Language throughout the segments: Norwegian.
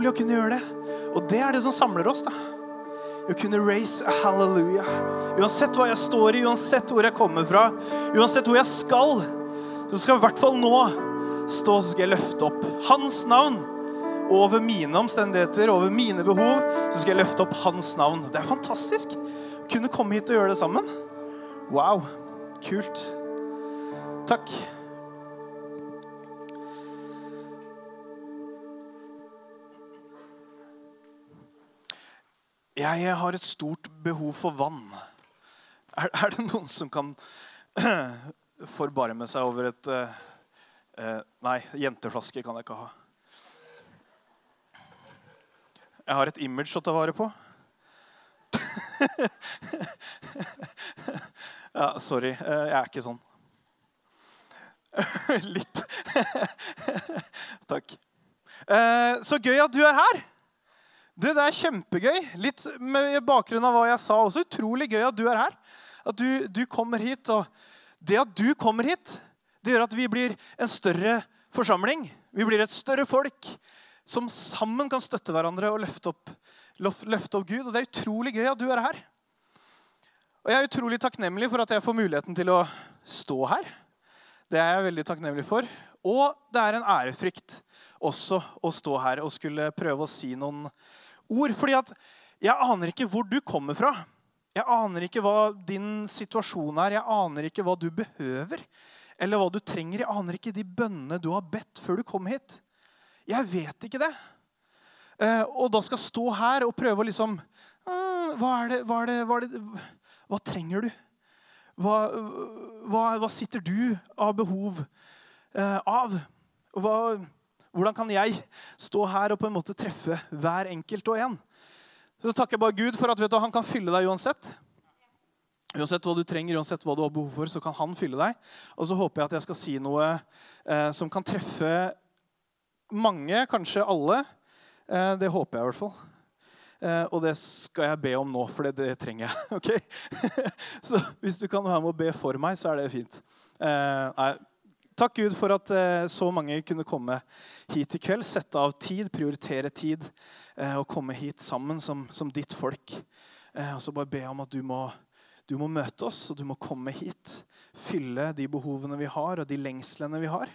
utrolig å kunne gjøre det. Og det er det som samler oss. da. Å kunne raise a hallelujah. Uansett hva jeg står i, uansett hvor jeg kommer fra, uansett hvor jeg skal, så skal i hvert fall nå stå så skal jeg løfte opp hans navn. Over mine omstendigheter, over mine behov, så skal jeg løfte opp hans navn. Det er fantastisk. Kunne komme hit og gjøre det sammen. Wow. Kult. Takk. Jeg har et stort behov for vann. Er, er det noen som kan forbarme seg over et uh, Nei, jenteflaske kan jeg ikke ha. Jeg har et image å ta vare på. ja, sorry. Uh, jeg er ikke sånn. Litt. Takk. så gøy at du er her. Du, Det er kjempegøy. Litt med bakgrunn av hva jeg sa. Også utrolig gøy at du er her. At du, du, kommer hit. Og det at du kommer hit, det gjør at vi blir en større forsamling. Vi blir et større folk som sammen kan støtte hverandre og løfte opp, løfte opp Gud. Og det er utrolig gøy at du er her. Og jeg er utrolig takknemlig for at jeg får muligheten til å stå her. Det er jeg veldig takknemlig for. Og det er en ærefrykt også å stå her og skulle prøve å si noen ord. fordi at jeg aner ikke hvor du kommer fra. Jeg aner ikke hva din situasjon er. Jeg aner ikke hva du behøver eller hva du trenger. Jeg aner ikke de bønnene du har bedt før du kom hit. Jeg vet ikke det. Eh, og da skal stå her og prøve å liksom «Ah, hva, er det, hva, er det, hva, er det, hva trenger du? Hva, hva, sitter du av behov eh, av? Hva, hvordan kan jeg stå her og på en måte treffe hver enkelt og en? Så takker jeg bare Gud for at du, han kan fylle deg uansett. Uansett hva du trenger, uansett hva du har behov for, så kan han fylle deg. Og så håper jeg at jeg skal si noe eh, som kan treffe mange, kanskje alle. Eh, det håper jeg i hvert fall. Eh, og det skal jeg be om nå, for det, det trenger jeg. ok? så hvis du kan være med å be for meg, så er det fint. Eh, nei, Takk, Gud, for at eh, så mange kunne komme hit i kveld. Sette av tid, prioritere tid eh, og komme hit sammen som, som ditt folk. Eh, og så bare be om at du må, du må, møte oss, og du må komme hit. Fylle de behovene vi har, og de lengslene vi har.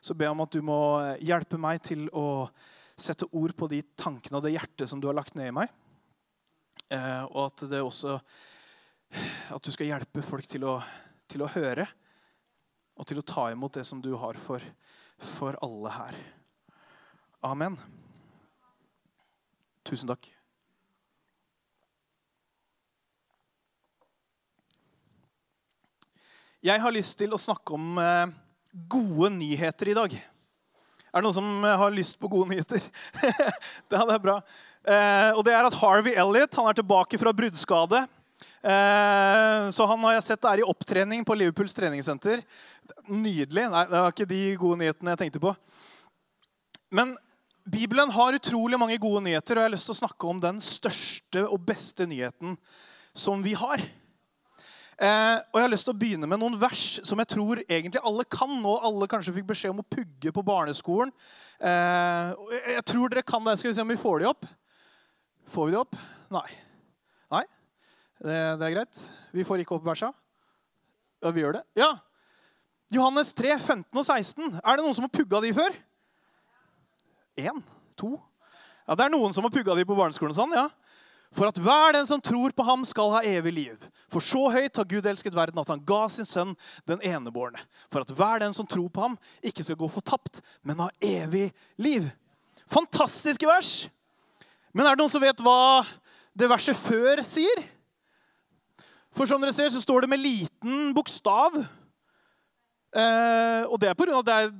Så be om at du må hjelpe meg til å sette ord på de tankene og det hjertet som du har lagt ned i meg. Og at det også At du skal hjelpe folk til å, til å høre og til å ta imot det som du har for, for alle her. Amen. Tusen takk. Jeg har lyst til å snakke om eh, gode nyheter i dag. Er det noen som har lyst på gode nyheter? det er bra. Eh, og det er at Harvey Elliot han er tilbake fra bruddskade. Eh, så han har jeg sett er i opptrening på Liverpools treningssenter. Nydelig. Nei, det var ikke de gode nyhetene jeg tenkte på. Men Bibelen har utrolig mange gode nyheter, og jeg har lyst til å snakke om den største og beste nyheten som vi har. Eh, og Jeg har lyst til å begynne med noen vers som jeg tror egentlig alle kan. Og alle kanskje fikk beskjed om å pugge på barneskolen. Eh, jeg tror dere kan det. Skal vi se om vi får de opp. Får vi de opp? Nei. Nei? Det, det er greit. Vi får ikke opp versa. Ja, vi gjør det. Ja, Johannes 3, 15 og 16. Er det noen som har pugga de før? Én? To? Ja, Det er noen som har pugga de på barneskolen. sånn, ja. For at hver den som tror på ham, skal ha evig liv. For så høyt har Gud elsket verden at han ga sin sønn den enebårne. For at hver den som tror på ham, ikke skal gå fortapt, men ha evig liv. Fantastiske vers! Men er det noen som vet hva det verset før sier? For som dere ser, så står det med liten bokstav. Eh, og det er pga. at det er,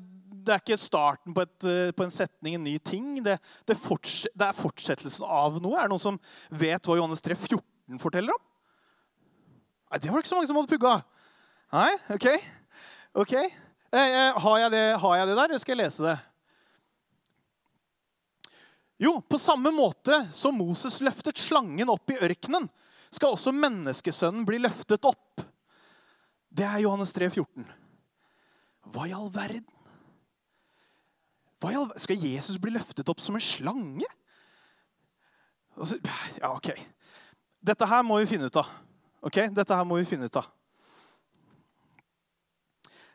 det er ikke starten på, et, eh, på, en setning, en ny ting. Det, det, forts, det, er fortsettelsen av noe. Er det noen som vet hva Johannes 3, 14 forteller om? Nei, Det var det ikke så mange som hadde pugga. Nei, OK. ok. Eh, eh, har, jeg det, har jeg det der, eller skal jeg lese det? Jo, på samme måte som Moses løftet slangen opp i ørkenen, skal også menneskesønnen bli løftet opp. Det er Johannes 3, 14. Hva i all verden? Hva i all- Skal Jesus bli løftet opp som en slange? Altså, ja, OK. Dette her må vi finne ut av. Ok? Dette her må vi finne ut av.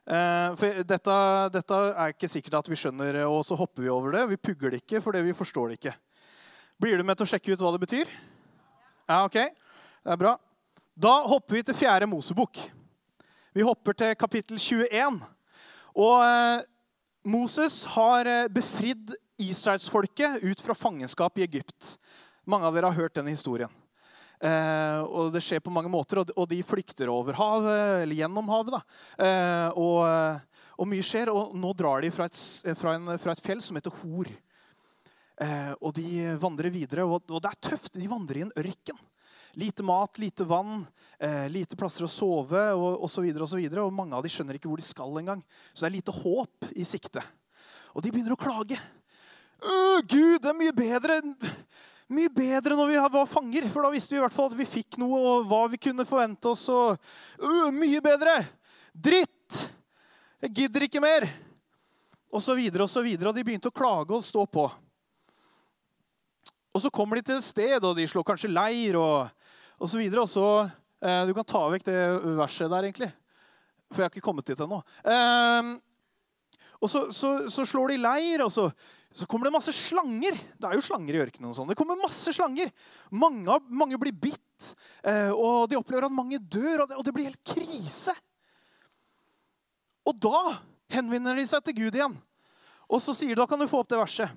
Eh, for dette, dette er ikke sikkert at vi skjønner, og så hopper vi over det. Vi pugger det ikke fordi vi forstår det ikke. Blir du med til å sjekke ut hva det betyr? Ja, ok. Det er bra. Da hopper vi til fjerde Mosebok. Vi hopper til kapittel 21. Og eh, Moses har eh, befridd israelsfolket ut fra fangenskap i Egypt. Mange av dere har hørt denne historien. Eh, og Det skjer på mange måter, og de, flykter over havet, eller gjennom havet. da. Eh, og, eh, og mye skjer, og nå drar de fra et, fra en, fra et fjell som heter Hor. Eh, og de vandrer videre, og, og det er tøft. De vandrer i en ørken. Lite mat, lite vann, eh, lite plasser å sove og osv. Og, så videre, og mange av de skjønner ikke hvor de skal engang. Så det er lite håp i sikte. Og de begynner å klage. «Øh, Gud, det er mye bedre mye bedre når vi var fanger, for da visste vi i hvert fall at vi fikk noe, og hva vi kunne forvente oss. Og, «Øh, mye bedre! Dritt! Jeg gidder ikke mer! Og så videre og så videre. Og de begynte å klage og stå på. Og så kommer de til et sted, og de slår kanskje leir og, og så videre. Så eh, Du kan ta vekk det verset der, egentlig. For jeg har ikke kommet dit ennå. Eh, og så, så, så slår de leir, og så, så kommer det masse slanger. Det er jo slanger i ørkenen. og sånn. Det kommer masse slanger. Mange, mange blir bitt, eh, og de opplever at mange dør, og det, og det blir helt krise. Og da henvender de seg til Gud igjen. Og så sier de, da kan du få opp det verset.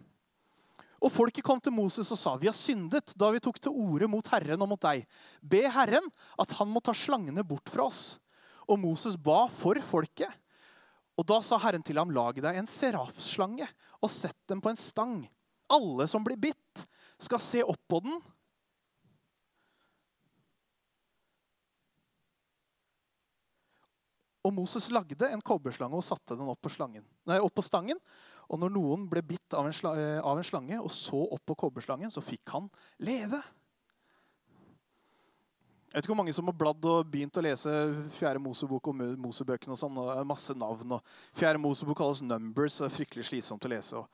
Og folket kom til Moses og sa, vi har syndet da vi tok til orde mot Herren og mot deg. Be Herren at han må ta slangene bort fra oss. Og Moses ba for folket. Og da sa Herren til ham, lag deg en serafslange og sett den på en stang. Alle som blir bitt, skal se opp på den. Og Moses lagde en kobberslange og satte den opp på, slangen, nei, opp på stangen. Og når noen ble bitt av en, eh, av en slange og så opp på kobberslangen, så fikk han leve. Jeg vet ikke hvor mange som har bladd og begynt å lese Fjerde Mosebok og Mosebøkene. og sånn, og masse navn. og Fjerde Mosebok kalles Numbers og er fryktelig slitsomt å lese. Og,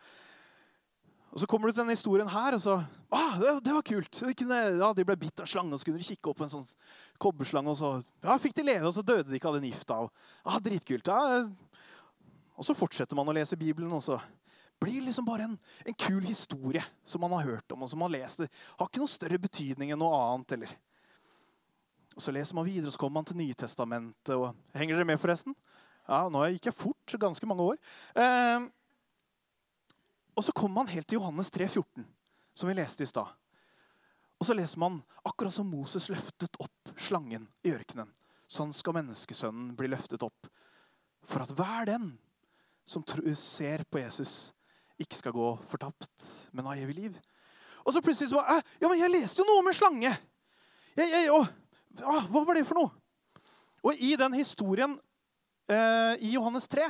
og Så kommer du til denne historien her, og så ah, det, det var kult. Ja, de ble bitt av en slange, og så kunne de kikke opp på en sånn kobberslange, og så ja, fikk de leve, og så døde de ikke av den gifta. Ah, dritkult. Ja. Og så fortsetter man å lese Bibelen, og så blir liksom bare en, en kul historie som man har hørt om, og som man har har ikke noe større betydning enn noe annet. eller... Og Så leser man videre, og så kommer man til Nytestamentet. og Henger dere med, forresten? Ja, Nå gikk jeg fort, ganske mange år. Eh, og så kommer man helt til Johannes 3, 14, som vi leste i stad. Og så leser man akkurat som Moses løftet opp slangen i ørkenen. Sånn skal menneskesønnen bli løftet opp. For at hver den som ser på Jesus, ikke skal gå fortapt, men ha evig liv. Og så plutselig så bare, «Æ, Ja, men jeg leste jo noe om en slange! Jeg, jeg, å, ah, hva var det for noe? Og i den historien eh, i Johannes 3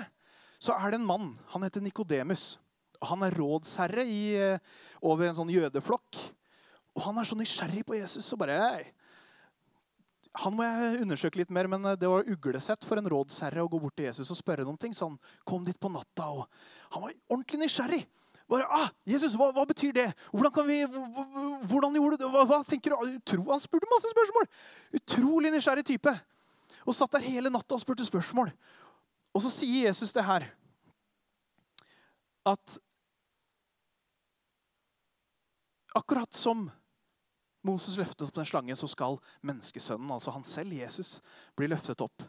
så er det en mann. Han heter Nikodemus. Han er rådsherre i, eh, over en sånn jødeflokk. Og han er så nysgjerrig på Jesus. og bare, «Hei, Han må jeg undersøke litt mer, men eh, det var uglesett for en rådsherre å gå bort til Jesus og spørre noen ting. Så han kom dit på natta, og han var ordentlig nysgjerrig. Bare, ah, Jesus, hva, hva betyr det? Hvordan kan vi, hvordan gjorde du det? Hva, hva tenker du? Utro, han spurte masse spørsmål. Utrolig nysgjerrig type. Og satt der hele natta og spurte spørsmål. Og så sier Jesus det her. At akkurat som Moses løftet opp den slangen, så skal menneskesønnen, altså han selv, Jesus, bli løftet opp.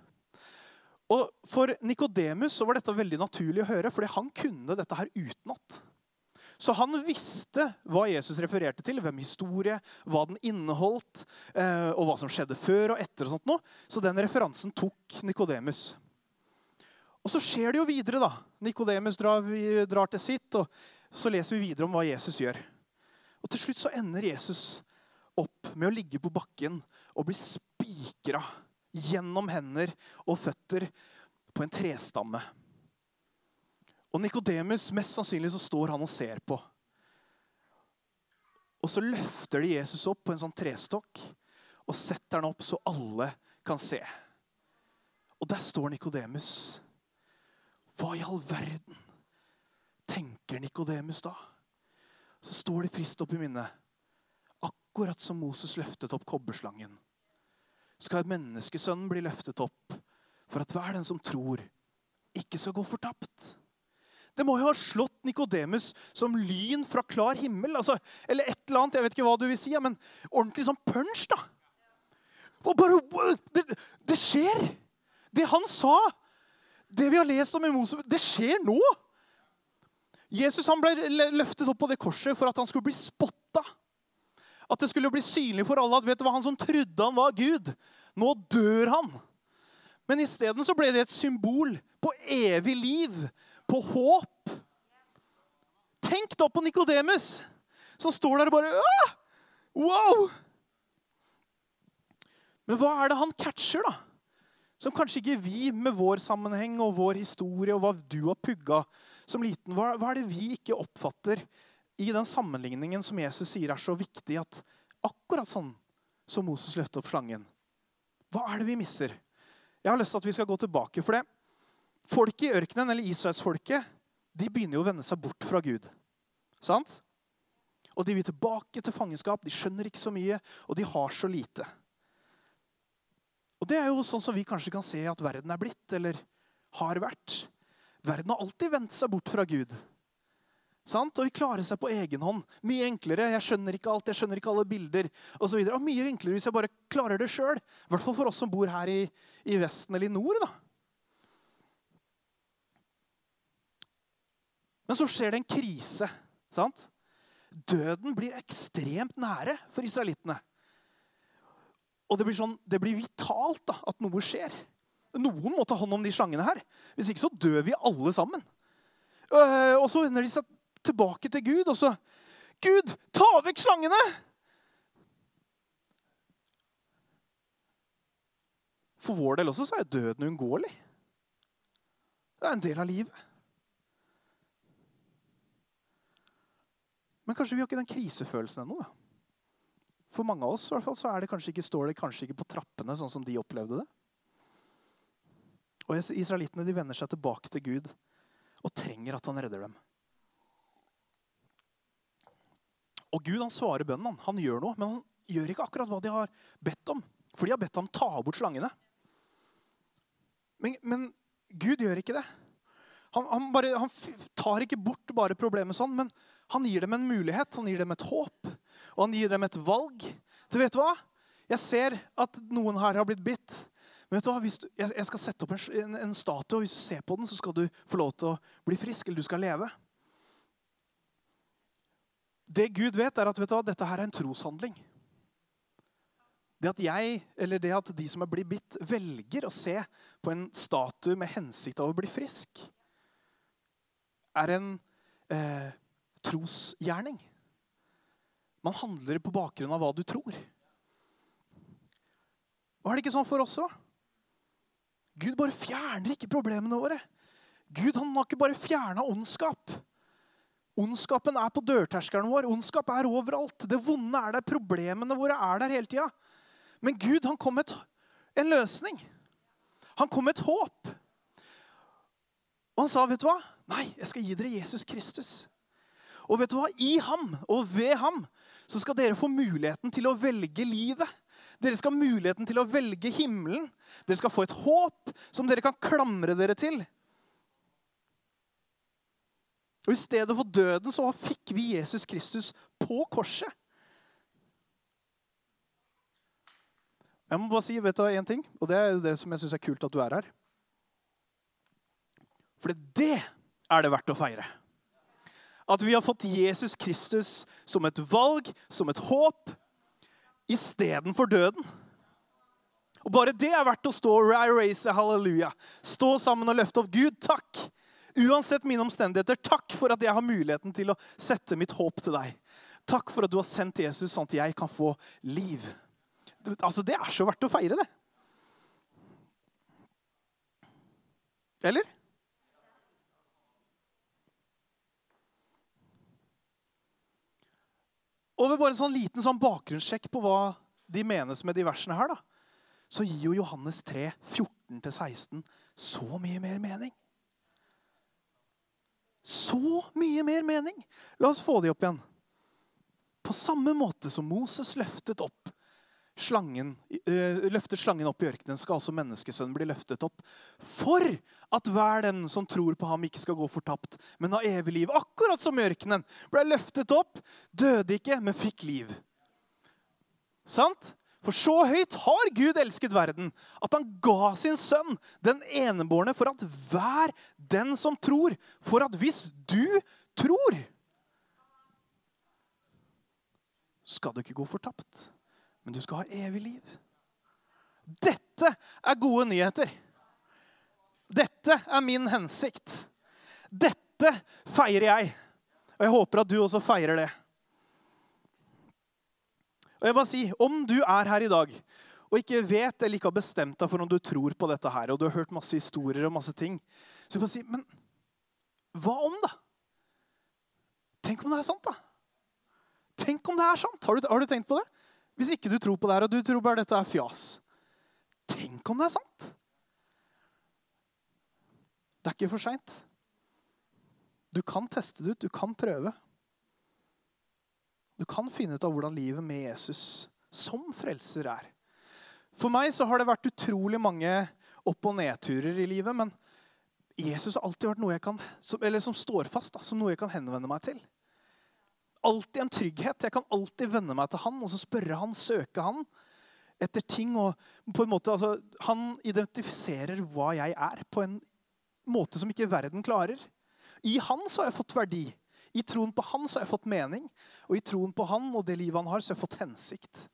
Og For Nikodemus var dette veldig naturlig å høre, fordi han kunne dette her utenat. Så han visste hva Jesus refererte til, hvem historie, hva den inneholdt, eh, og hva som skjedde før og etter. og sånt nå. Så den referansen tok Nikodemus. Og så skjer det jo videre. da. Nikodemus drar, drar til sitt, og så leser vi videre om hva Jesus gjør. Og Til slutt så ender Jesus opp med å ligge på bakken og bli spikra gjennom hender og føtter på en trestamme. Og Nikodemus, mest sannsynlig så står han og ser på. Og så løfter de Jesus opp på en sånn trestokk og setter han opp så alle kan se. Og der står Nikodemus. Hva i all verden tenker Nikodemus da? Så står det frist opp i minnet. Akkurat som Moses løftet opp kobberslangen, skal menneskesønnen bli løftet opp for at hver den som tror, ikke skal gå fortapt. Det må jo ha slått Nikodemus som lyn fra klar himmel. Altså, eller et eller annet, jeg vet ikke hva du vil si, men ordentlig sånn punch, da. Og bare, det, det skjer! Det han sa, det vi har lest om i Moses, det skjer nå! Jesus han ble løftet opp på det korset for at han skulle bli spotta. At det skulle bli synlig for alle at vet du hva, han som trodde han var Gud, nå dør han. Men isteden ble det et symbol på evig liv, på håp. Tenk da på Nikodemus, som står der og bare Åh! Wow! Men hva er det han catcher, da? Som kanskje ikke vi med vår sammenheng og vår historie og hva du har pugga som liten, hva, hva er det vi ikke oppfatter i den sammenligningen som Jesus sier er så viktig, at akkurat sånn som Moses løftet opp slangen Hva er det vi misser? Jeg har lyst til at vi skal gå tilbake. For det folket i ørkenen, eller israelsfolket, de begynner jo å vende seg bort fra Gud. Sant? Og de vil tilbake til fangenskap. De skjønner ikke så mye, og de har så lite. Og Det er jo sånn som vi kanskje kan se at verden er blitt, eller har vært. Verden har alltid vendt seg bort fra Gud. Sant? Og vi klarer seg på egen hånd. Mye enklere. Jeg skjønner ikke alt, jeg skjønner ikke alle bilder. Og så og Mye enklere hvis jeg bare klarer det sjøl. I hvert fall for oss som bor her i, i Vesten eller i nord. da. Men så skjer det en krise. sant? Døden blir ekstremt nære for israelittene. Og det blir, sånn, det blir vitalt da, at noe skjer. Noen må ta hånd om de slangene her. Hvis ikke så dør vi alle sammen. Øh, og så vender de seg tilbake til Gud, og så Gud, ta vekk slangene! For vår del også så er døden uunngåelig. Det er en del av livet. Men kanskje vi har ikke den krisefølelsen ennå. For mange av oss i hvert fall, så det ikke, står det kanskje ikke på trappene sånn som de opplevde det. Og Israelittene de vender seg tilbake til Gud og trenger at han redder dem. Og Gud han svarer bønnen. Han. han gjør noe, men han gjør ikke akkurat hva de har bedt om. For de har bedt ham ta bort slangene. Men, men Gud gjør ikke det. Han, han, bare, han, tar ikke bort bare problemet sånn, men han gir dem en mulighet, han gir dem et håp, og han gir dem et valg. Så vet du hva? Jeg ser at noen her har blitt bitt. Men vet du hva? Du, jeg, jeg, skal sette opp en, en, en statue, og hvis du ser på den, så skal du få lov til å bli frisk, eller du skal leve. Det Gud vet, er at vet du hva, dette her er en troshandling. Det at jeg, eller det at de som er blitt bitt, velger å se på en statue med hensikt av å bli frisk, er en eh, trosgjerning. Man handler på bakgrunn av hva du tror. Og er det ikke sånn for oss òg? Gud bare fjerner ikke problemene våre. Gud han har ikke bare fjerna ondskap. Ondskapen er på dørterskelen vår. Ondskap er overalt. Det vonde er der. Problemene våre er der hele tida. Men Gud han kom med en løsning. Han kom med et håp. Og han sa, 'Vet du hva? Nei, jeg skal gi dere Jesus Kristus.' Og vet du hva? I ham og ved ham så skal dere få muligheten til å velge livet. Dere skal ha muligheten til å velge himmelen. Dere skal få et håp som dere kan klamre dere til. Og I stedet for døden så fikk vi Jesus Kristus på korset. Jeg må bare si vet du en ting, og det er det som jeg syns er kult at du er her. For det er det verdt å feire. At vi har fått Jesus Kristus som et valg, som et håp, istedenfor døden. Og Bare det er verdt å stå og raise halleluja. Stå sammen og løfte opp. Gud, takk Uansett mine omstendigheter, takk for at jeg har muligheten til å sette mitt håp til deg. Takk for at du har sendt Jesus sånn at jeg kan få liv. Altså, Det er så verdt å feire, det. Eller? Og ved bare sånn liten sånn bakgrunnssjekk på hva de menes med de versene her, da, så gir jo Johannes 3, 14-16 så mye mer mening. Så mye mer mening. La oss få de opp igjen. På samme måte som Moses løftet opp slangen, øh, løftet slangen opp i ørkenen, skal altså menneskesønnen bli løftet opp. For at hver den som tror på ham, ikke skal gå fortapt, men ha evig liv. Akkurat som i ørkenen. Ble løftet opp, døde ikke, men fikk liv. Sant? For så høyt har Gud elsket verden, at han ga sin sønn, den enebårne, for at hver den som tror For at hvis du tror, skal du ikke gå fortapt, men du skal ha evig liv. Dette er gode nyheter. Dette er min hensikt. Dette feirer jeg. Og jeg håper at du også feirer det. Og jeg bare si, Om du er her i dag og ikke vet eller ikke har bestemt deg for om du tror på dette her, og du har hørt masse historier og masse ting, så jeg bare si, men hva om, da? Tenk om det er sant, da? Tenk om det er sant! Har du, har du tenkt på det? Hvis ikke du tror på det her, og du tror bare dette er fjas. Tenk om det er sant! Det er ikke for seint. Du kan teste det ut, du kan prøve. Du kan finne ut av hvordan livet med Jesus som frelser er. For meg så har det vært utrolig mange opp- og nedturer i livet. Men Jesus har alltid vært noe jeg kan, eller som står fast, da, som noe jeg kan henvende meg til. Alltid en trygghet. Jeg kan alltid vende meg til han og så spørre han, søke han etter ting. og på en måte, altså, Han identifiserer hva jeg er, på en måte som ikke verden klarer. I han så har jeg fått verdi. I troen på han så har jeg fått mening, og i troen på han og det livet han har, så har jeg fått hensikt.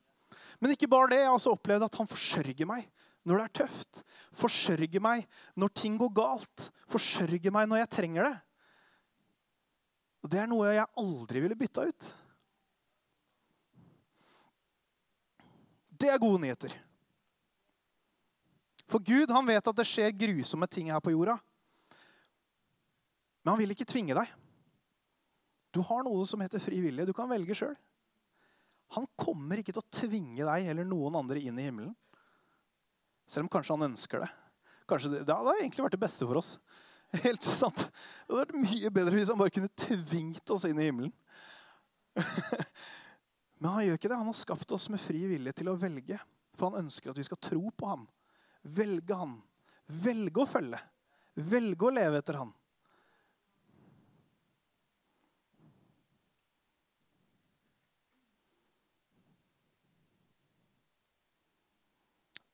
Men ikke bare det. Jeg har også opplevd at han forsørger meg når det er tøft. Forsørger meg når ting går galt. Forsørger meg når jeg trenger det. Og Det er noe jeg aldri ville bytta ut. Det er gode nyheter. For Gud han vet at det skjer grusomme ting her på jorda. Men han vil ikke tvinge deg. Du har noe som heter fri vilje. Du kan velge sjøl. Han kommer ikke til å tvinge deg eller noen andre inn i himmelen. Selv om kanskje han ønsker det. Kanskje det, det hadde egentlig vært det beste for oss. Helt sant. Det hadde vært mye bedre hvis han bare kunne tvingt oss inn i himmelen. Men han gjør ikke det. Han har skapt oss med fri vilje til å velge. For han ønsker at vi skal tro på ham. Velge han. Velge å følge. Velge å leve etter ham.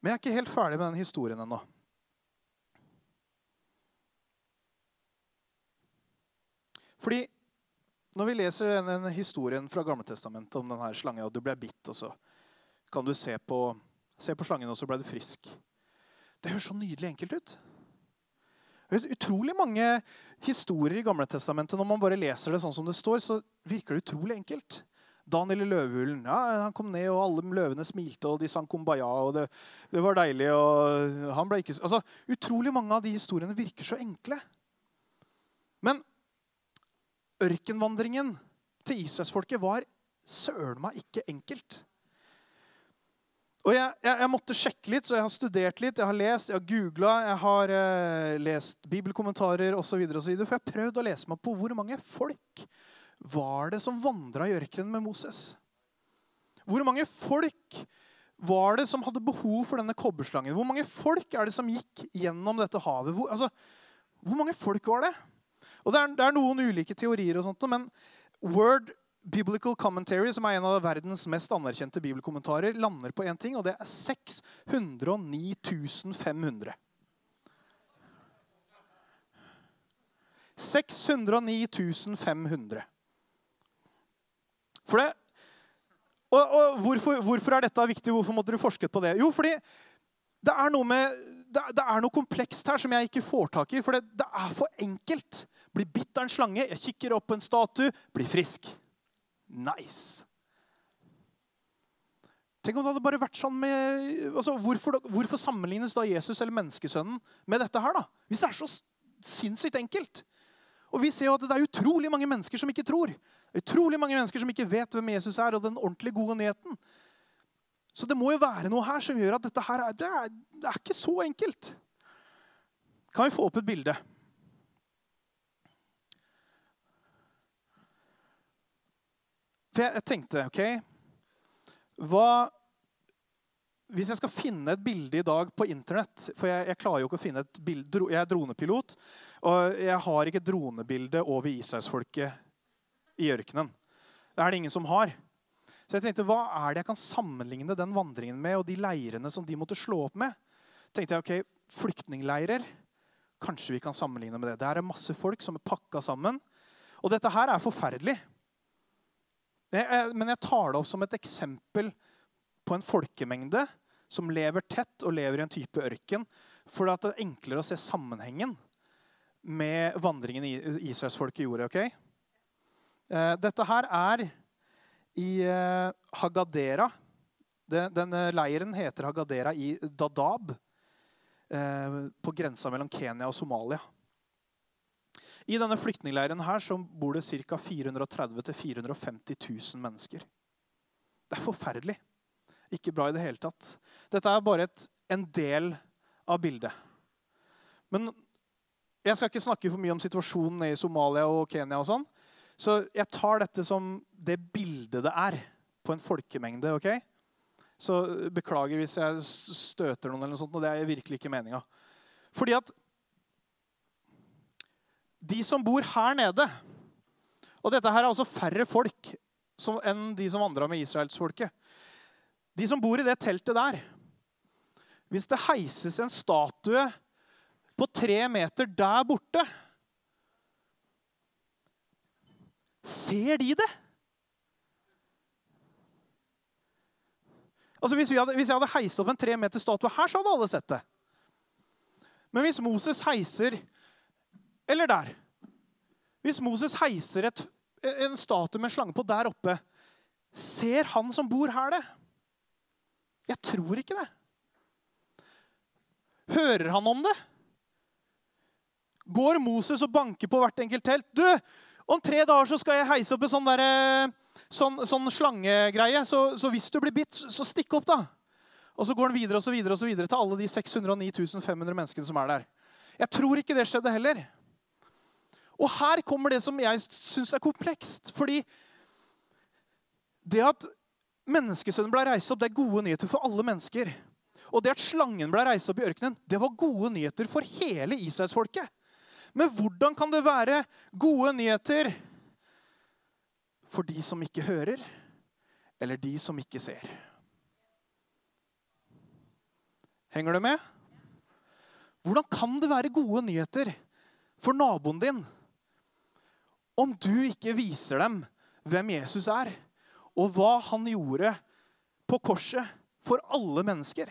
Men jeg er ikke helt ferdig med den historien ennå. Fordi når vi leser denne historien fra Gamletestamentet om denne slangen, og du ble bitt, og så kan du se på, se på slangen, og så ble du frisk Det høres så nydelig enkelt ut. Det er utrolig mange historier i Gamletestamentet. Når man bare leser det sånn som det står, så virker det utrolig enkelt. Daniel i løvehulen. Ja, han kom ned, og alle løvene smilte, og de sang kumbaya. og Det, det var deilig. og han ble ikke... Altså, Utrolig mange av de historiene virker så enkle. Men ørkenvandringen til israelsfolket var søren meg ikke enkelt. Og jeg, jeg, jeg, måtte sjekke litt, så jeg har studert litt, jeg har lest, jeg har googla, jeg har eh, lest bibelkommentarer osv. For jeg har prøvd å lese meg på hvor mange folk var det som vandra i ørkenen med Moses? Hvor mange folk var det som hadde behov for denne kobberslangen? Hvor mange folk er det som gikk gjennom dette havet? Hvor, altså, hvor mange folk var det? Og det er, det er, noen ulike teorier, og sånt, men Word Biblical Commentary, som er en av verdens mest anerkjente bibelkommentarer, lander på én ting, og det er 609 500. 609 500. For det, og, og hvorfor, hvorfor, er dette viktig? Hvorfor måtte du forsket på det? Jo, fordi det er noe, med, det, det er noe komplekst her som jeg ikke får tak i. For det, det er for enkelt. Blir bitt av en slange, jeg kikker opp en statue, blir frisk. Nice. Tenk om det hadde bare vært sånn med, altså, hvorfor, hvorfor, sammenlignes da Jesus eller menneskesønnen med dette her? da? Hvis det er så sinnssykt enkelt. Og vi ser jo at det er utrolig mange mennesker som ikke tror. Utrolig mange mennesker som ikke vet hvem Jesus er, og den ordentlige gode nyheten. Så det må jo være noe her som gjør at dette her er, det er, det er ikke så enkelt. Kan vi få opp et bilde? For jeg, jeg tenkte, OK Hva hvis jeg skal finne et bilde i dag på Internett For jeg, jeg klarer jo ikke å finne et bilde. Jeg er dronepilot, og jeg har ikke et dronebilde over Israelsfolket i ørkenen. Det er det ingen som har. Så jeg tenkte, Hva er det jeg kan sammenligne den vandringen med, og de leirene som de måtte slå opp med? tenkte jeg, ok, Flyktningleirer Kanskje vi kan sammenligne med det. Det er masse folk som er pakka sammen. Og dette her er forferdelig. Men jeg tar det opp som et eksempel på en folkemengde som lever tett og lever i en type ørken. For det er enklere å se sammenhengen med vandringen israelsfolket gjorde. ok? Eh, dette her er i eh, Hagadera. Denne leiren heter Hagadera i Dadab. Eh, på grensa mellom Kenya og Somalia. I denne flyktningleiren her så bor det ca. 430 000-450 000 mennesker. Det er forferdelig. Ikke bra i det hele tatt. Dette er bare et, en del av bildet. Men jeg skal ikke snakke for mye om situasjonen i Somalia og Kenya. og sånn. Så jeg tar dette som det bildet det er på en folkemengde. ok? Så beklager hvis jeg støter noen, eller noe sånt, og det er virkelig ikke meninga. Fordi at de som bor her nede Og dette her er altså færre folk enn de som vandra med israelsfolket. De som bor i det teltet der Hvis det heises en statue på tre meter der borte Ser de det? Altså hvis, hadde, hvis, jeg hadde heist opp en tre meter statue her, så hadde alle sett det. Men hvis Moses heiser Eller der. Hvis Moses heiser et, en statue med en slange på der oppe, ser han som bor her, det? Jeg tror ikke det. Hører han om det? Går Moses og banker på hvert enkelt telt? Du, om tre dager så skal jeg heise opp en sånn der, sånn, sånn slangegreie. Så, så, hvis du blir bitt, så stikk opp, da. Og så går den videre og så videre og så videre til alle de 609 500 menneskene som er der. Jeg tror ikke det skjedde heller. Og her kommer det som jeg syns er komplekst. Fordi det at menneskesønnen ble reist opp, det er gode nyheter for alle mennesker. Og det at slangen ble reist opp i ørkenen, det var gode nyheter for hele israelsfolket. Men hvordan kan det være gode nyheter for de som ikke hører, eller de som ikke ser. Henger du med? Hvordan kan det være gode nyheter for naboen din om du ikke viser dem hvem Jesus er, og hva han gjorde på korset for alle mennesker?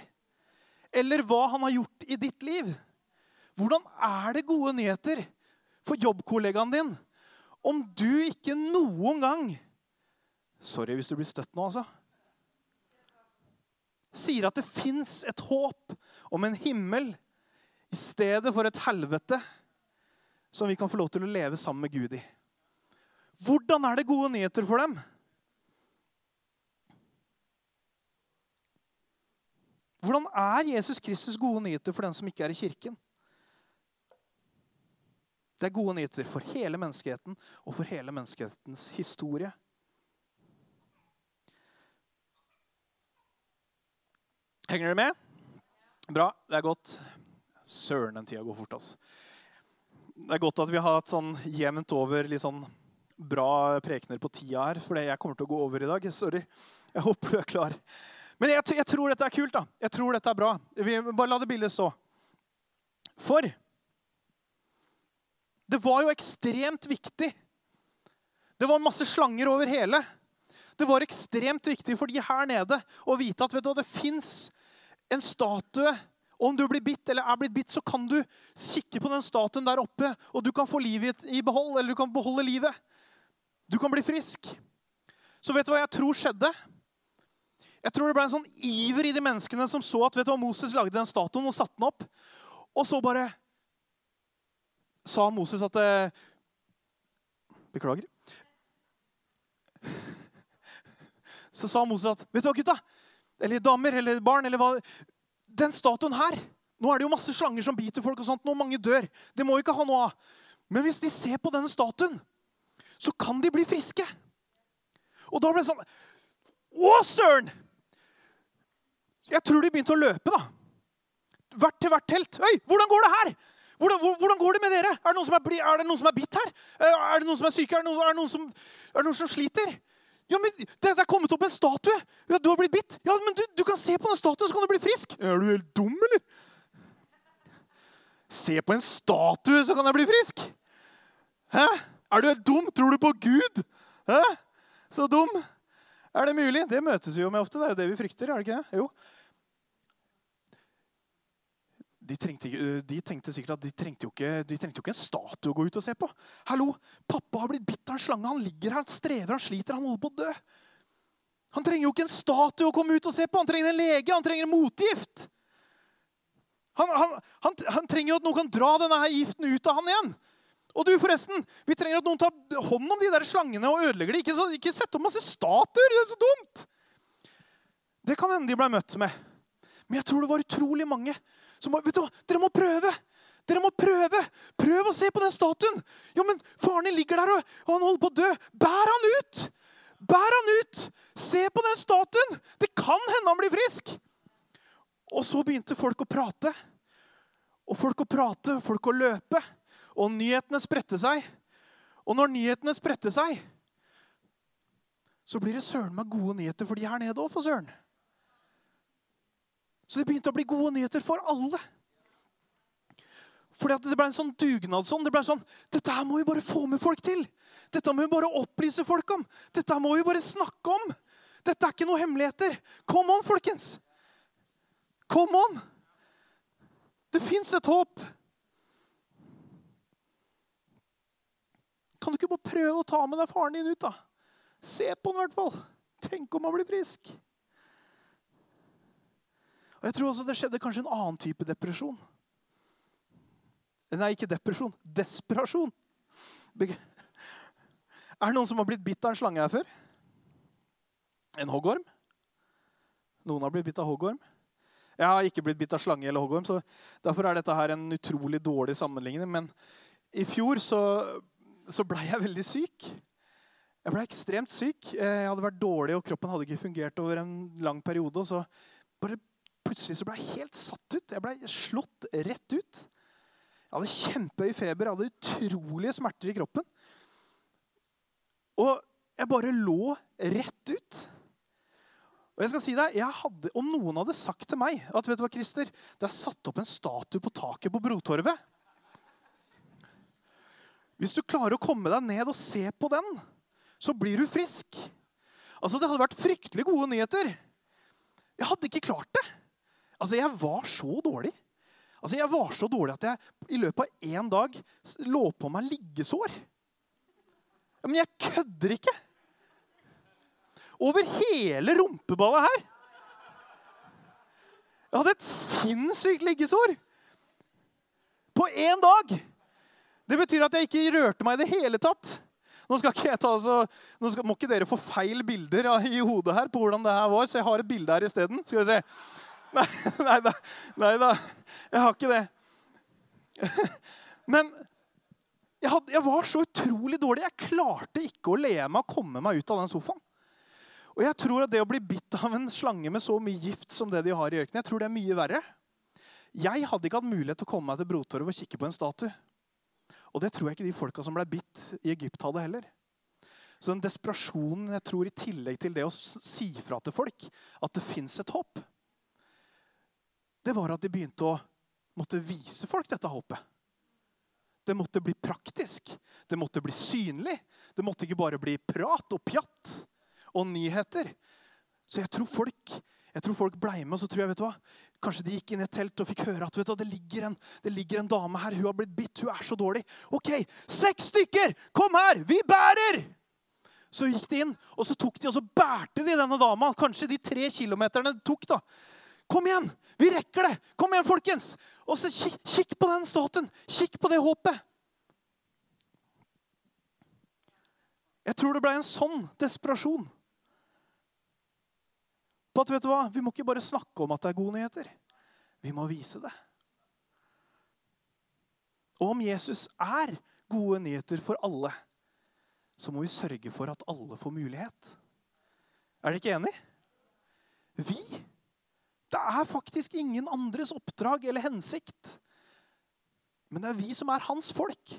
Eller hva han har gjort i ditt liv? Hvordan er det gode nyheter for jobbkollegaen din om du ikke noen gang Sorry hvis du blir støtt nå, altså. Sier at det fins et håp om en himmel i stedet for et helvete som vi kan få lov til å leve sammen med Gud i. Hvordan er det gode nyheter for dem? Hvordan er Jesus Kristus gode nyheter for den som ikke er i kirken? Det er gode nyheter for hele menneskeheten og for hele menneskehetens historie. Henger dere med? Bra. Det er godt. Søren, den tida går fort. altså. Det er godt at vi har hatt sånn jevnt over litt sånn bra prekener på tida her. For jeg kommer til å gå over i dag. Sorry. Jeg håper du er klar. Men jeg, jeg tror dette er kult. da. Jeg tror dette er bra. Vi, bare la det bildet stå. For det var jo ekstremt viktig. Det var masse slanger over hele. Det var ekstremt viktig for de her nede å vite at du, det fins en statue. Om du blir bitt eller er blitt bitt, så kan du kikke på den statuen der oppe, og du kan få livet i behold, eller du kan beholde livet. Du kan bli frisk. Så vet du hva jeg tror skjedde? Jeg tror det ble en sånn iver i de menneskene som så at vet du hva, Moses lagde den statuen og satte den opp. Og så bare sa Moses at eh, Beklager. Så sa Moses at Vet du hva, gutta? Eller damer eller barn eller hva Den statuen her Nå er det jo masse slanger som biter folk, og sånt, nå mange dør. Det må vi ikke ha noe av. Men hvis de ser på denne statuen, så kan de bli friske. Og da ble det sånn Å, søren! Jeg tror de begynte å løpe, da. Hvert til hvert telt. Oi, hvordan går det her? Hvordan, hvordan, går det med dere? Er det noen som er, er, noen som er bitt her? Eh, er det noen som er syke? Er det noen, er det noen, som, er det noen som sliter? Ja, men Det er kommet opp en statue. Ja, Du har blitt bitt. Ja, men du, du kan se på den statuen, så kan du bli frisk. Er du helt dum, eller? Se på en statue, så kan jeg bli frisk? Hæ? Er du helt dum? Tror du på Gud? Hæ? Så dum. Er det mulig? Det møtes vi jo med ofte. Det er jo det vi frykter. er det ikke det? Jo. De, trengte, de, tenkte sikkert at de trengte, ikke, de trengte, jo ikke, en statue å gå ut og se på. Hallo, Pappa har blitt bitt av en slange. Han ligger her, han strever, han sliter, han holder på å dø. Han trenger jo ikke en statue å komme ut og se på. Han trenger en lege, han trenger en motgift. Han, han, han, han trenger jo at noen kan dra denne her giften ut av han igjen. Og du, forresten, Vi trenger at noen tar hånd om de der slangene og ødelegger dem. Ikke, så, ikke sett opp masse statuer. Det er så dumt. Det kan hende de ble møtt med. Men jeg tror det var utrolig mange som må, Vet du hva, dere må prøve! Dere må prøve! Prøv å se på den statuen! Jo, men faren din ligger der, og han holder på å dø. Bær han ut! Bær han ut! Se på den statuen! Det kan hende han blir frisk! Og så begynte folk å prate. Og folk å prate, folk å løpe. Og nyhetene spredte seg. Og når nyhetene spredte seg, så blir det søren meg gode nyheter for de her nede òg, for søren. Så det begynte å bli gode nyheter for alle. Fordi at Det ble en sånn dugnadsånd. Det ble sånn, Dette her må vi bare få med folk til. Dette må vi bare opplyse folk om. Dette må vi bare snakke om. Dette er ikke noen hemmeligheter. Come on, folkens. Come on. Det fins et håp. Kan du ikke bare prøve å ta med deg faren din ut, da? Se på han i hvert fall. Tenk om han blir frisk. Og Jeg tror også det skjedde kanskje en annen type depresjon. Nei, ikke depresjon. Desperasjon. Er det noen som har blitt bitt av en slange her før? En hoggorm? Noen har blitt bitt av hoggorm. Jeg har ikke blitt bitt av slange eller hoggorm, så derfor er dette her en utrolig dårlig sammenligning. Men i fjor så, så blei jeg veldig syk. Jeg ble ekstremt syk. Jeg hadde vært dårlig, og kroppen hadde ikke fungert over en lang periode. Og så bare plutselig så ble jeg helt satt ut. Jeg ble slått rett ut. Jeg hadde kjempehøy feber, jeg hadde utrolige smerter i kroppen. Og jeg bare lå rett ut. Og jeg skal si deg, jeg hadde, Om noen hadde sagt til meg at vet du hva, Christer, det er satt opp en statue på taket på Brotorvet Hvis du klarer å komme deg ned og se på den, så blir du frisk. Altså, Det hadde vært fryktelig gode nyheter. Jeg hadde ikke klart det. Altså, Jeg var så dårlig. Altså, Jeg var så dårlig at jeg i løpet av én dag lå på meg liggesår. Men jeg kødder ikke. Over hele rumpeballet her. Jeg hadde et sinnssykt liggesår. På én dag. Det betyr at jeg ikke rørte meg i det hele tatt. Nå, ikke ta, altså, nå skal, må ikke dere få feil bilder i hodet her på hvordan det her var, så jeg har et bilde her isteden. Skal vi se. Nei, nei, da, nei da. Jeg har ikke det. Men jeg, had, jeg, var så utrolig dårlig. Jeg klarte ikke å le meg og komme meg ut av den sofaen. Og jeg tror at det å bli bitt av en slange med så mye gift som det de har i ørkenen, jeg tror det er mye verre. Jeg hadde ikke hatt mulighet til å komme meg til Brotorvet og kikke på en statue. Og det tror jeg ikke de folka som ble bitt i Egypt, hadde heller. Så den desperasjonen jeg tror i tillegg til det å si fra til folk at det fins et håp, det var at de begynte å måtte vise folk dette håpet. Det måtte bli praktisk. Det måtte bli synlig. Det måtte ikke bare bli prat og pjatt og nyheter. Så jeg tror folk jeg tror folk ble med, og så tror jeg, vet du hva, Kanskje de gikk inn i et telt og fikk høre at vet du, det, ligger en, det ligger en dame her. Hun har blitt bitt. Hun er så dårlig. OK, seks stykker! Kom her! Vi bærer! Så gikk de inn, og så tok de, og så bærte de denne dama. Kanskje de tre kilometerne det tok. da. Kom igjen! Vi rekker det! Kom igjen, folkens! Og så kikk, kikk på den statuen. Kikk på det håpet. Jeg tror det ble en sånn desperasjon på at vet du hva, vi må ikke bare snakke om at det er gode nyheter. Vi må vise det. Og om Jesus er gode nyheter for alle, så må vi sørge for at alle får mulighet. Er dere ikke enig? Vi. Er faktisk ingen andres oppdrag eller hensikt. Men det er vi som er hans folk.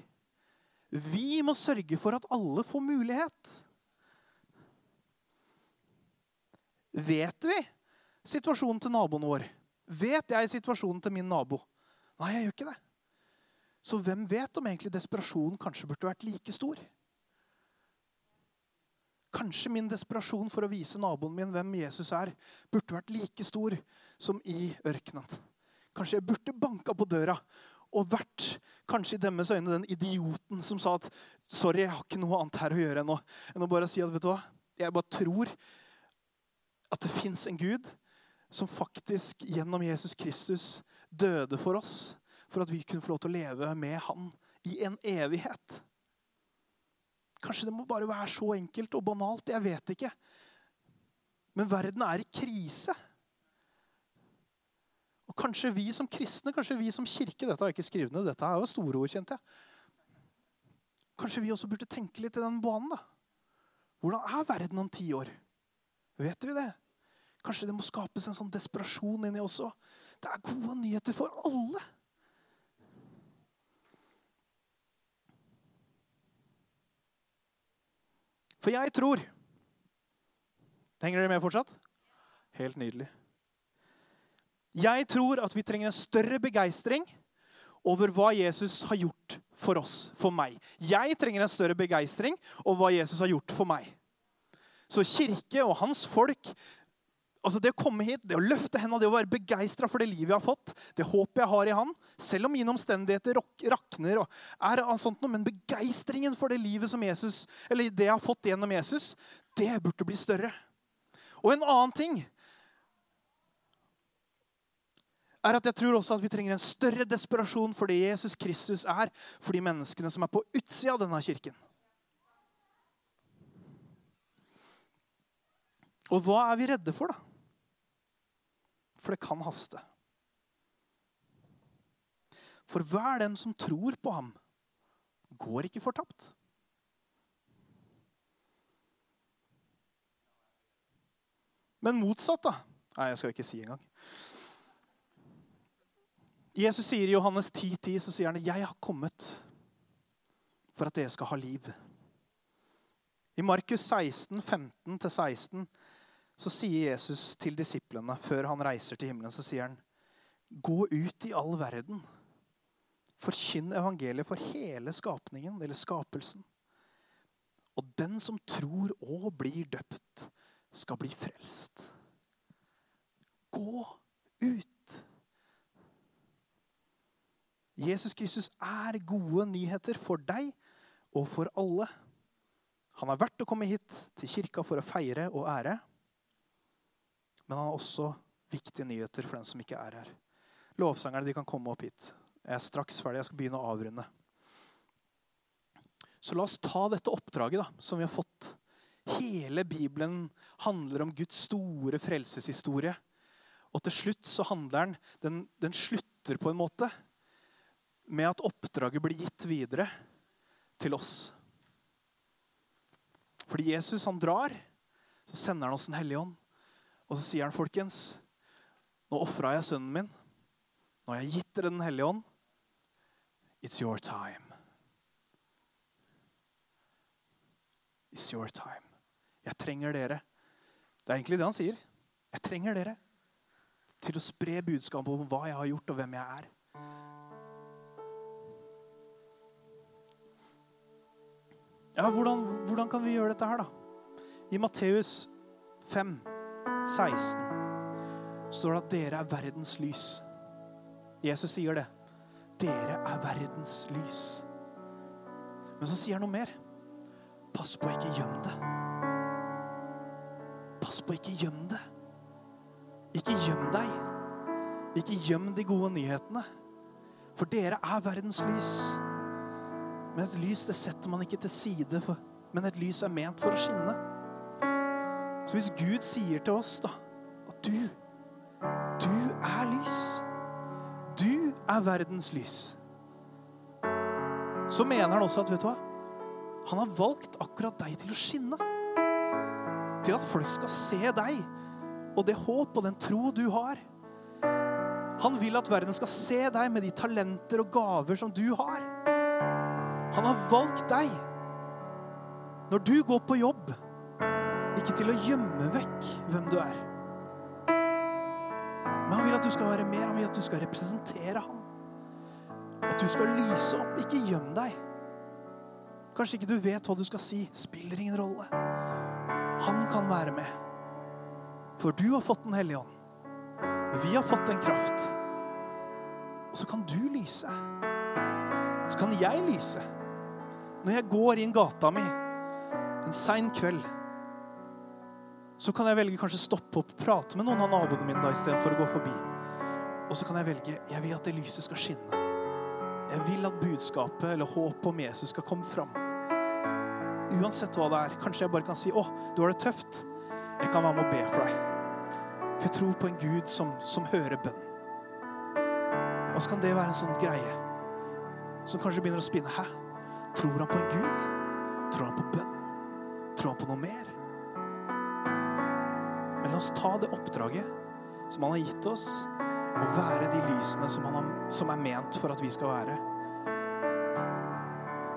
Vi må sørge for at alle får mulighet. Vet vi situasjonen til naboen vår? Vet jeg situasjonen til min nabo? Nei, jeg gjør ikke det. Så hvem vet om egentlig desperasjonen kanskje burde vært like stor? Kanskje min desperasjon for å vise naboen min hvem Jesus er, burde vært like stor som i ørkenen. Kanskje jeg burde banka på døra og vært kanskje i deres øyne den idioten som sa at sorry, jeg har ikke noe annet her å gjøre enn å, enn å bare si at vet du hva, jeg bare tror at det fins en Gud som faktisk gjennom Jesus Kristus døde for oss, for at vi kunne få lov til å leve med Han i en evighet. Kanskje det må bare være så enkelt og banalt. Jeg vet ikke. Men verden er i krise. Og Kanskje vi som kristne, kanskje vi som kirke Dette har jeg ikke skrevet ned, dette er jo store ord, kjente jeg. Kanskje vi også burde tenke litt i den banen. da. Hvordan er verden om ti år? Vet vi det? Kanskje det må skapes en sånn desperasjon inni oss òg. Det er gode nyheter for alle. For jeg tror Henger dere med fortsatt? Helt nydelig. Jeg tror at vi trenger en større begeistring over hva Jesus har gjort for oss, for meg. Jeg trenger en større begeistring over hva Jesus har gjort for meg. Så kirke og hans folk altså Det å komme hit, det å løfte hendene, det å være begeistra for det livet jeg har fått, det håpet jeg har i han, selv om mine omstendigheter rakner, og er sånt noe, men begeistringen for det livet som Jesus, eller det jeg har fått gjennom Jesus, det burde bli større. Og en annen ting er at jeg tror også at vi trenger en større desperasjon for det Jesus Kristus er for de menneskene som er på utsida av denne kirken. Og hva er vi redde for, da? For det kan haste. For hver den som tror på ham, går ikke fortapt. Men motsatt, da? Nei, jeg skal ikke si engang. Jesus sier i Johannes 10,10 10, så sier han, 'Jeg har kommet for at dere skal ha liv'. I Markus 16, 15-16 så sier Jesus til disiplene før han reiser til himmelen, så sier han, 'Gå ut i all verden. Forkynn evangeliet for hele skapningen, eller skapelsen.' Og den som tror og blir døpt, skal bli frelst. Gå ut. Jesus Kristus er gode nyheter for deg og for alle. Han er verdt å komme hit til kirka for å feire og ære. Men han har også viktige nyheter for den som ikke er her. Lovsangerne de kan komme opp hit. Jeg er straks ferdig. Jeg skal begynne å avrunde. Så la oss ta dette oppdraget da, som vi har fått. Hele Bibelen handler om Guds store frelseshistorie. Og til slutt så handler den, den Den slutter på en måte med at oppdraget blir gitt videre til oss. Fordi Jesus han drar, så sender han oss Den hellige ånd. Og så sier han, folkens, nå ofra jeg sønnen min. Nå har jeg gitt dere Den hellige ånd. It's your time. It's your time. Jeg trenger dere. Det er egentlig det han sier. Jeg trenger dere til å spre budskapet om hva jeg har gjort, og hvem jeg er. Ja, hvordan, hvordan kan vi gjøre dette her, da? I Matteus 5, 16 står det at dere er verdens lys. Jesus sier det. Dere er verdens lys. Men så sier han noe mer. Pass på, ikke gjem det. Pass på, ikke gjem det. Ikke gjem deg. Ikke gjem de gode nyhetene. For dere er verdens lys. Men et lys det setter man ikke til side, for, men et lys er ment for å skinne. Så hvis Gud sier til oss da, at du, du er lys Du er verdens lys. Så mener han også at vet du hva? Han har valgt akkurat deg til å skinne. til at folk skal se deg og det håp og den tro du har. Han vil at verden skal se deg med de talenter og gaver som du har. Han har valgt deg når du går på jobb, ikke til å gjemme vekk hvem du er. Men han vil at du skal være mer, han vil at du skal representere ham. At du skal lyse opp. Ikke gjem deg. Kanskje ikke du vet hva du skal si. Spiller ingen rolle. Han kan være med. For du har fått Den hellige ånd. Vi har fått en kraft. Og så kan du lyse. Så kan jeg lyse. Når jeg går inn gata mi en sein kveld, så kan jeg velge kanskje stoppe opp og prate med noen av naboene mine da, istedenfor å gå forbi. Og så kan jeg velge jeg vil at det lyset skal skinne. Jeg vil at budskapet eller håpet om Jesus skal komme fram. Uansett hva det er. Kanskje jeg bare kan si 'Å, du har det tøft'. Jeg kan være med og be for deg. For jeg tror på en Gud som, som hører bønn. Og så kan det være en sånn greie som kanskje begynner å spinne. Hæ? Tror han på en Gud? Tror han på bønn? Tror han på noe mer? Men la oss ta det oppdraget som han har gitt oss, og være de lysene som, har, som er ment for at vi skal være.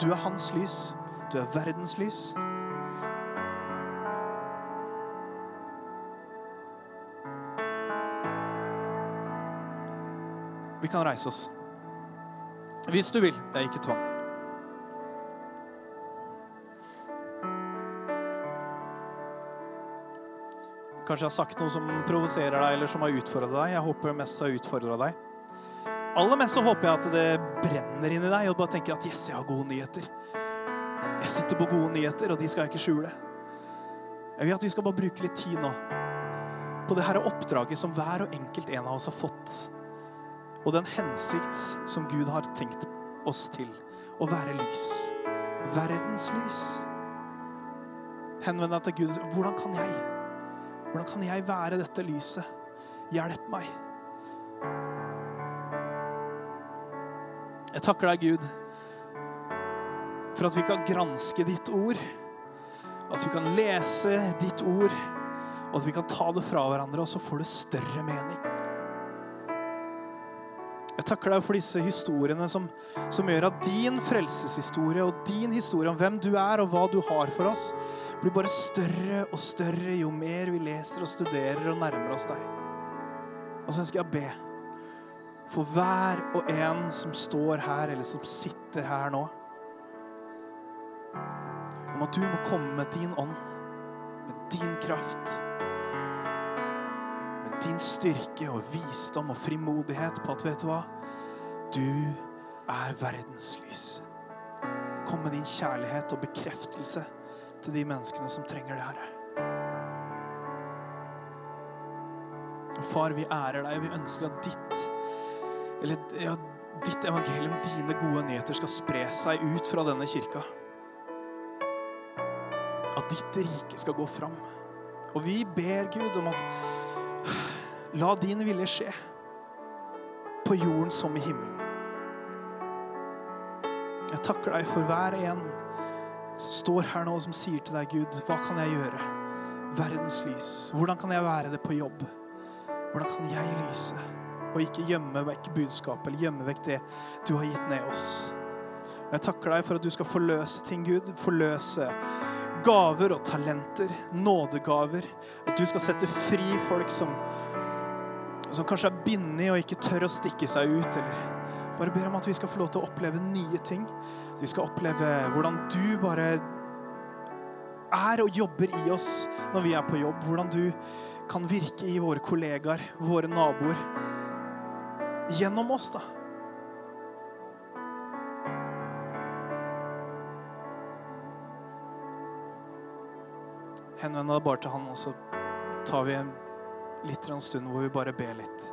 Du er hans lys. Du er verdens lys. Vi kan reise oss. Hvis du vil. Det er ikke tvang. Kanskje har sagt noe som provoserer deg, eller som har utfordra deg. Jeg håper mest har utfordra deg. Aller mest så håper jeg at det brenner inni deg, og bare tenker at yes, jeg har gode nyheter. Jeg sitter på gode nyheter, og de skal jeg ikke skjule. Jeg vil at vi skal bare bruke litt tid nå på det her oppdraget som hver og enkelt en av oss har fått og den hensikt som Gud har tenkt oss til. Å være lys. Verdens lys. Henvend deg til Gud. Hvordan kan jeg? Hvordan kan jeg være dette lyset? Hjelp meg. Jeg takker deg, Gud, for at vi kan granske ditt ord. At vi kan lese ditt ord, og at vi kan ta det fra hverandre, og så får det større mening. Jeg takker deg for disse historiene som, som, gjør at din frelseshistorie og din historie om hvem du er og hva du har for oss, blir bare større og større jo mer vi leser og studerer og nærmer oss deg. Og så ønsker jeg å be for hver og en som står her, eller som sitter her nå, om at du må komme med din ånd, med din kraft med din styrke og visdom og frimodighet på at vet du hva? Du er verdens lys. Kom med din kjærlighet og bekreftelse til de menneskene som trenger det, Herre. Far, vi ærer deg. og Vi ønsker at ditt, eller, ja, ditt evangelium, dine gode nyheter, skal spre seg ut fra denne kirka. At ditt rike skal gå fram. Og vi ber Gud om at La din vilje skje. På jorden som i himmelen. Jeg takker deg for hver en som står her nå som sier til deg, Gud, hva kan jeg gjøre? Verdens lys. Hvordan kan jeg være det på jobb? Hvordan kan jeg lyse? Og ikke gjemme vekk budskapet eller gjemme vekk det du har gitt ned oss. Jeg takker deg for at du skal forløse ting, Gud. Forløse gaver og talenter, nådegaver. At du skal sette fri folk som som kanskje er bindet og ikke tør å stikke seg ut. eller Bare ber om at vi skal få lov til å oppleve nye ting. At vi skal oppleve hvordan du bare er og jobber i oss når vi er på jobb. Hvordan du kan virke i våre kollegaer, våre naboer. Gjennom oss, da. Henvend deg bare til han, og så tar vi en litt en stund hvor vi bare ber litt.